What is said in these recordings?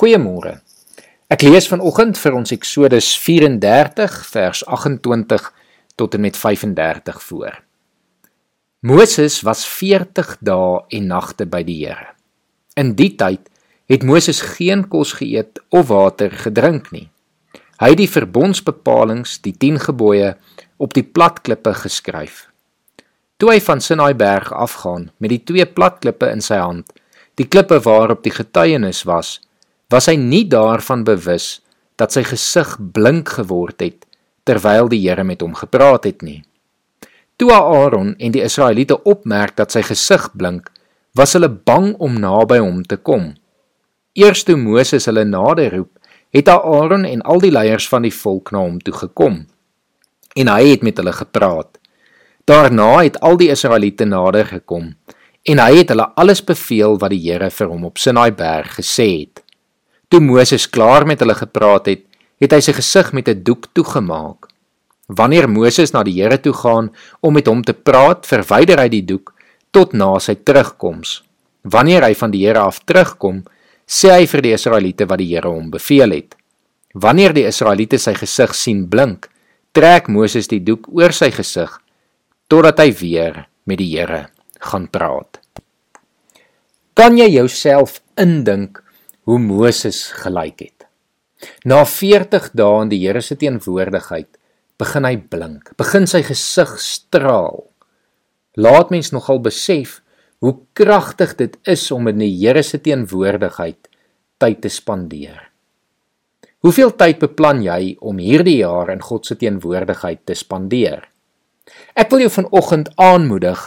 Goeiemôre. Ek lees vanoggend vir ons Eksodus 34 vers 28 tot en met 35 voor. Moses was 40 dae en nagte by die Here. In die tyd het Moses geen kos geëet of water gedrink nie. Hy het die verbondsbepalings, die 10 gebooie op die platklippe geskryf. Toe hy van Sinai berg afgaan met die twee platklippe in sy hand, die klippe waarop die getuienis was, was hy nie daarvan bewus dat sy gesig blink geword het terwyl die Here met hom gepraat het nie. Toe Aaron en die Israeliete opmerk dat sy gesig blink, was hulle bang om naby hom te kom. Eers toe Moses hulle nader roep, het Aaron en al die leiers van die volk na hom toe gekom en hy het met hulle gepraat. Daarna het al die Israeliete nader gekom en hy het hulle alles beveel wat die Here vir hom op Sinai berg gesê het. Toe Moses klaar met hulle gepraat het, het hy sy gesig met 'n doek toegemaak. Wanneer Moses na die Here toe gaan om met hom te praat, verwyder hy die doek tot na sy terugkoms. Wanneer hy van die Here af terugkom, sê hy vir die Israeliete wat die Here hom beveel het. Wanneer die Israeliete sy gesig sien blink, trek Moses die doek oor sy gesig totdat hy weer met die Here gaan praat. Kan jy jouself indink hoe Moses gelyk het. Na 40 dae in die Here se teenwoordigheid begin hy blink, begin sy gesig straal. Laat mens nogal besef hoe kragtig dit is om in die Here se teenwoordigheid tyd te spandeer. Hoeveel tyd beplan jy om hierdie jaar in God se teenwoordigheid te spandeer? Ek wil jou vanoggend aanmoedig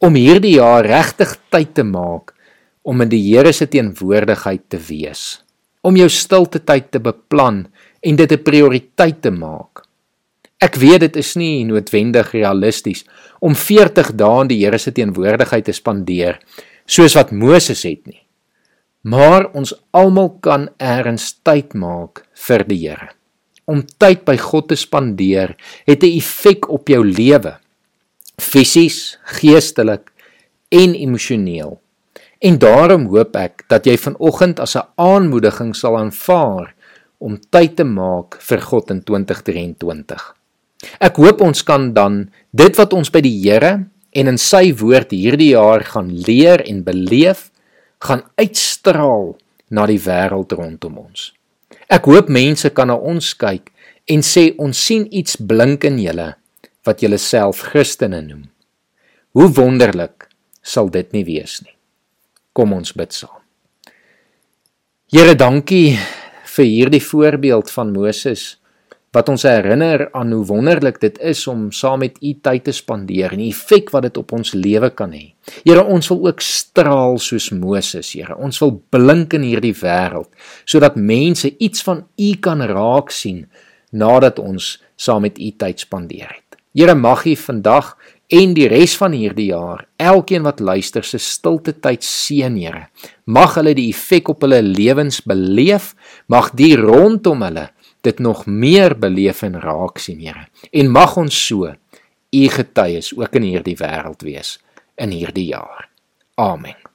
om hierdie jaar regtig tyd te maak om in die Here se teenwoordigheid te wees, om jou stilte tyd te beplan en dit 'n prioriteit te maak. Ek weet dit is nie noodwendig realisties om 40 dae in die Here se teenwoordigheid te spandeer soos wat Moses het nie. Maar ons almal kan eers tyd maak vir die Here. Om tyd by God te spandeer het 'n effek op jou lewe. Fisies, geestelik en emosioneel. En daarom hoop ek dat jy vanoggend as 'n aanmoediging sal aanvaar om tyd te maak vir God in 2023. Ek hoop ons kan dan dit wat ons by die Here en in sy woord hierdie jaar gaan leer en beleef, gaan uitstraal na die wêreld rondom ons. Ek hoop mense kan na ons kyk en sê ons sien iets blink in julle wat julle self Christene noem. Hoe wonderlik sal dit nie wees nie. Kom ons bid saam. Here, dankie vir hierdie voorbeeld van Moses wat ons herinner aan hoe wonderlik dit is om saam met U tyd te spandeer en die effek wat dit op ons lewe kan hê. Here, ons wil ook straal soos Moses, Here. Ons wil blink in hierdie wêreld sodat mense iets van U kan raak sien nadat ons saam met U tyd spandeer het. Here, mag U vandag en die res van hierdie jaar elkeen wat luister se stilte tyd seën Here. Mag hulle die effek op hulle lewens beleef mag die rondom hulle dit nog meer beleef en raak sien Here. En mag ons so u getuies ook in hierdie wêreld wees in hierdie jaar. Amen